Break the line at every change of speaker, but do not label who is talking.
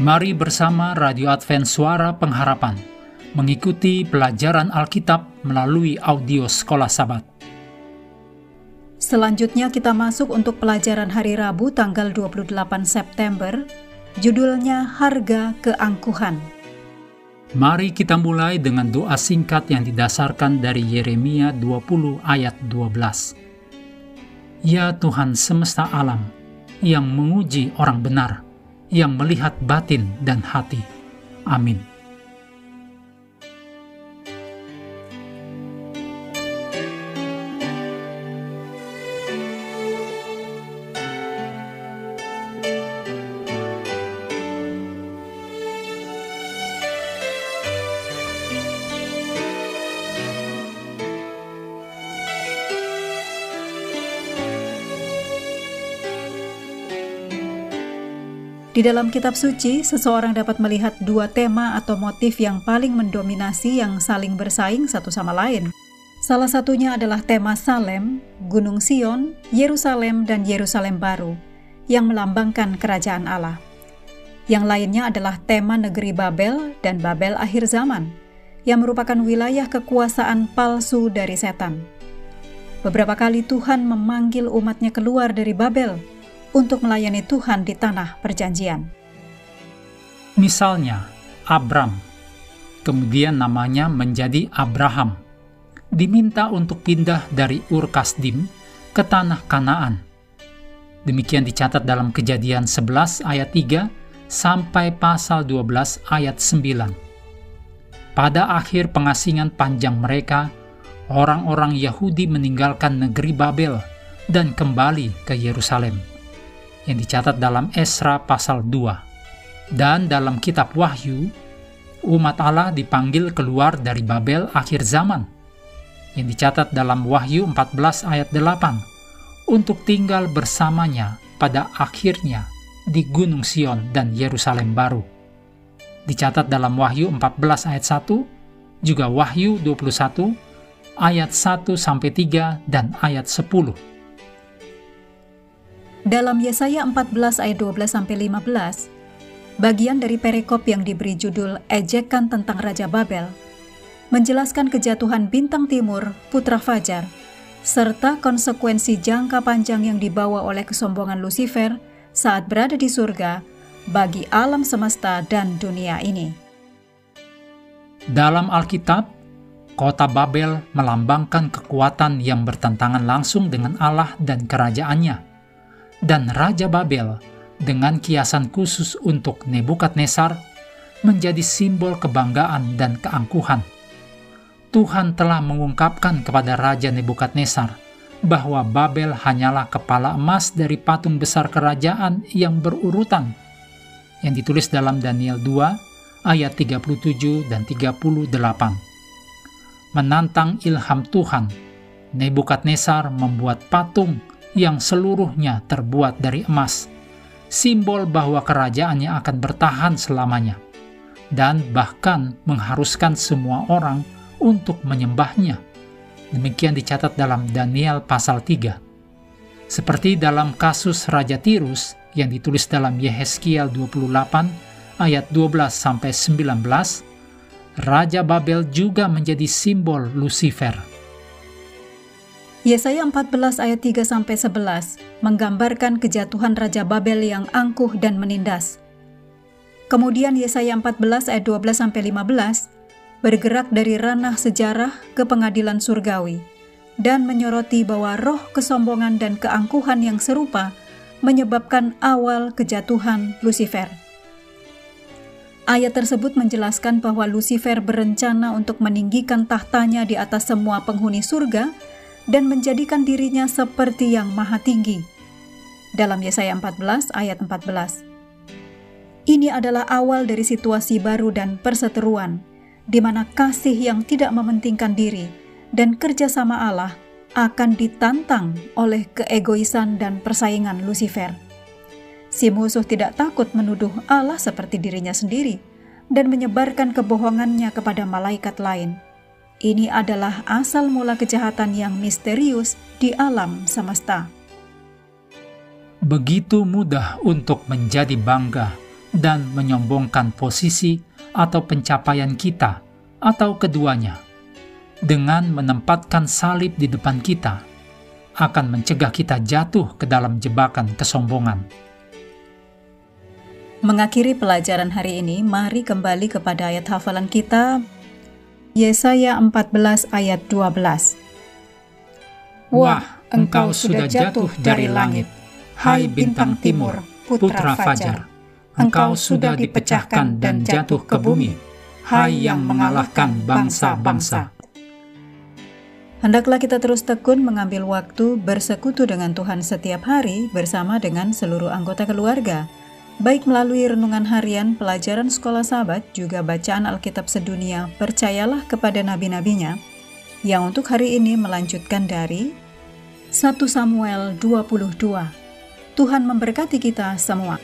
Mari bersama Radio Advent Suara Pengharapan mengikuti pelajaran Alkitab melalui audio Sekolah Sabat.
Selanjutnya kita masuk untuk pelajaran hari Rabu tanggal 28 September, judulnya Harga Keangkuhan.
Mari kita mulai dengan doa singkat yang didasarkan dari Yeremia 20 ayat 12. Ya Tuhan semesta alam, yang menguji orang benar, yang melihat batin dan hati. Amin.
Di dalam kitab suci, seseorang dapat melihat dua tema atau motif yang paling mendominasi yang saling bersaing satu sama lain. Salah satunya adalah tema Salem, Gunung Sion, Yerusalem, dan Yerusalem baru, yang melambangkan kerajaan Allah. Yang lainnya adalah tema negeri Babel dan Babel akhir zaman, yang merupakan wilayah kekuasaan palsu dari setan. Beberapa kali Tuhan memanggil umatnya keluar dari Babel, untuk melayani Tuhan di tanah perjanjian.
Misalnya, Abram, kemudian namanya menjadi Abraham, diminta untuk pindah dari Ur Kasdim ke tanah Kanaan. Demikian dicatat dalam kejadian 11 ayat 3 sampai pasal 12 ayat 9. Pada akhir pengasingan panjang mereka, orang-orang Yahudi meninggalkan negeri Babel dan kembali ke Yerusalem yang dicatat dalam Esra pasal 2. Dan dalam kitab Wahyu, umat Allah dipanggil keluar dari Babel akhir zaman yang dicatat dalam Wahyu 14 ayat 8 untuk tinggal bersamanya pada akhirnya di Gunung Sion dan Yerusalem baru. Dicatat dalam Wahyu 14 ayat 1, juga Wahyu 21 ayat 1 sampai 3 dan ayat 10
dalam Yesaya 14 ayat 12 sampai 15, bagian dari perikop yang diberi judul Ejekan tentang Raja Babel menjelaskan kejatuhan bintang timur, putra Fajar, serta konsekuensi jangka panjang yang dibawa oleh kesombongan Lucifer saat berada di surga bagi alam semesta dan dunia ini.
Dalam Alkitab, kota Babel melambangkan kekuatan yang bertentangan langsung dengan Allah dan kerajaannya dan Raja Babel dengan kiasan khusus untuk Nebukadnezar menjadi simbol kebanggaan dan keangkuhan. Tuhan telah mengungkapkan kepada Raja Nebukadnezar bahwa Babel hanyalah kepala emas dari patung besar kerajaan yang berurutan yang ditulis dalam Daniel 2 ayat 37 dan 38. Menantang ilham Tuhan, Nebukadnezar membuat patung yang seluruhnya terbuat dari emas, simbol bahwa kerajaannya akan bertahan selamanya, dan bahkan mengharuskan semua orang untuk menyembahnya. Demikian dicatat dalam Daniel pasal 3. Seperti dalam kasus Raja Tirus yang ditulis dalam Yehezkiel 28 ayat 12 sampai 19, Raja Babel juga menjadi simbol Lucifer
Yesaya 14 ayat 3 sampai 11 menggambarkan kejatuhan Raja Babel yang angkuh dan menindas. Kemudian Yesaya 14 ayat 12 sampai 15 bergerak dari ranah sejarah ke pengadilan surgawi dan menyoroti bahwa roh kesombongan dan keangkuhan yang serupa menyebabkan awal kejatuhan Lucifer. Ayat tersebut menjelaskan bahwa Lucifer berencana untuk meninggikan tahtanya di atas semua penghuni surga dan menjadikan dirinya seperti yang maha tinggi. Dalam Yesaya 14 ayat 14. Ini adalah awal dari situasi baru dan perseteruan, di mana kasih yang tidak mementingkan diri dan kerjasama Allah akan ditantang oleh keegoisan dan persaingan Lucifer. Si musuh tidak takut menuduh Allah seperti dirinya sendiri dan menyebarkan kebohongannya kepada malaikat lain ini adalah asal mula kejahatan yang misterius di alam semesta.
Begitu mudah untuk menjadi bangga dan menyombongkan posisi atau pencapaian kita atau keduanya dengan menempatkan salib di depan kita akan mencegah kita jatuh ke dalam jebakan kesombongan.
Mengakhiri pelajaran hari ini, mari kembali kepada ayat hafalan kita, Yesaya 14 ayat 12.
Wah, engkau sudah jatuh dari langit, hai bintang timur, putra fajar. Engkau sudah dipecahkan dan jatuh ke bumi, hai yang mengalahkan bangsa-bangsa.
Hendaklah kita terus tekun mengambil waktu bersekutu dengan Tuhan setiap hari bersama dengan seluruh anggota keluarga, baik melalui renungan harian, pelajaran sekolah sahabat, juga bacaan Alkitab sedunia, percayalah kepada nabi-nabinya, yang untuk hari ini melanjutkan dari 1 Samuel 22. Tuhan memberkati kita semua.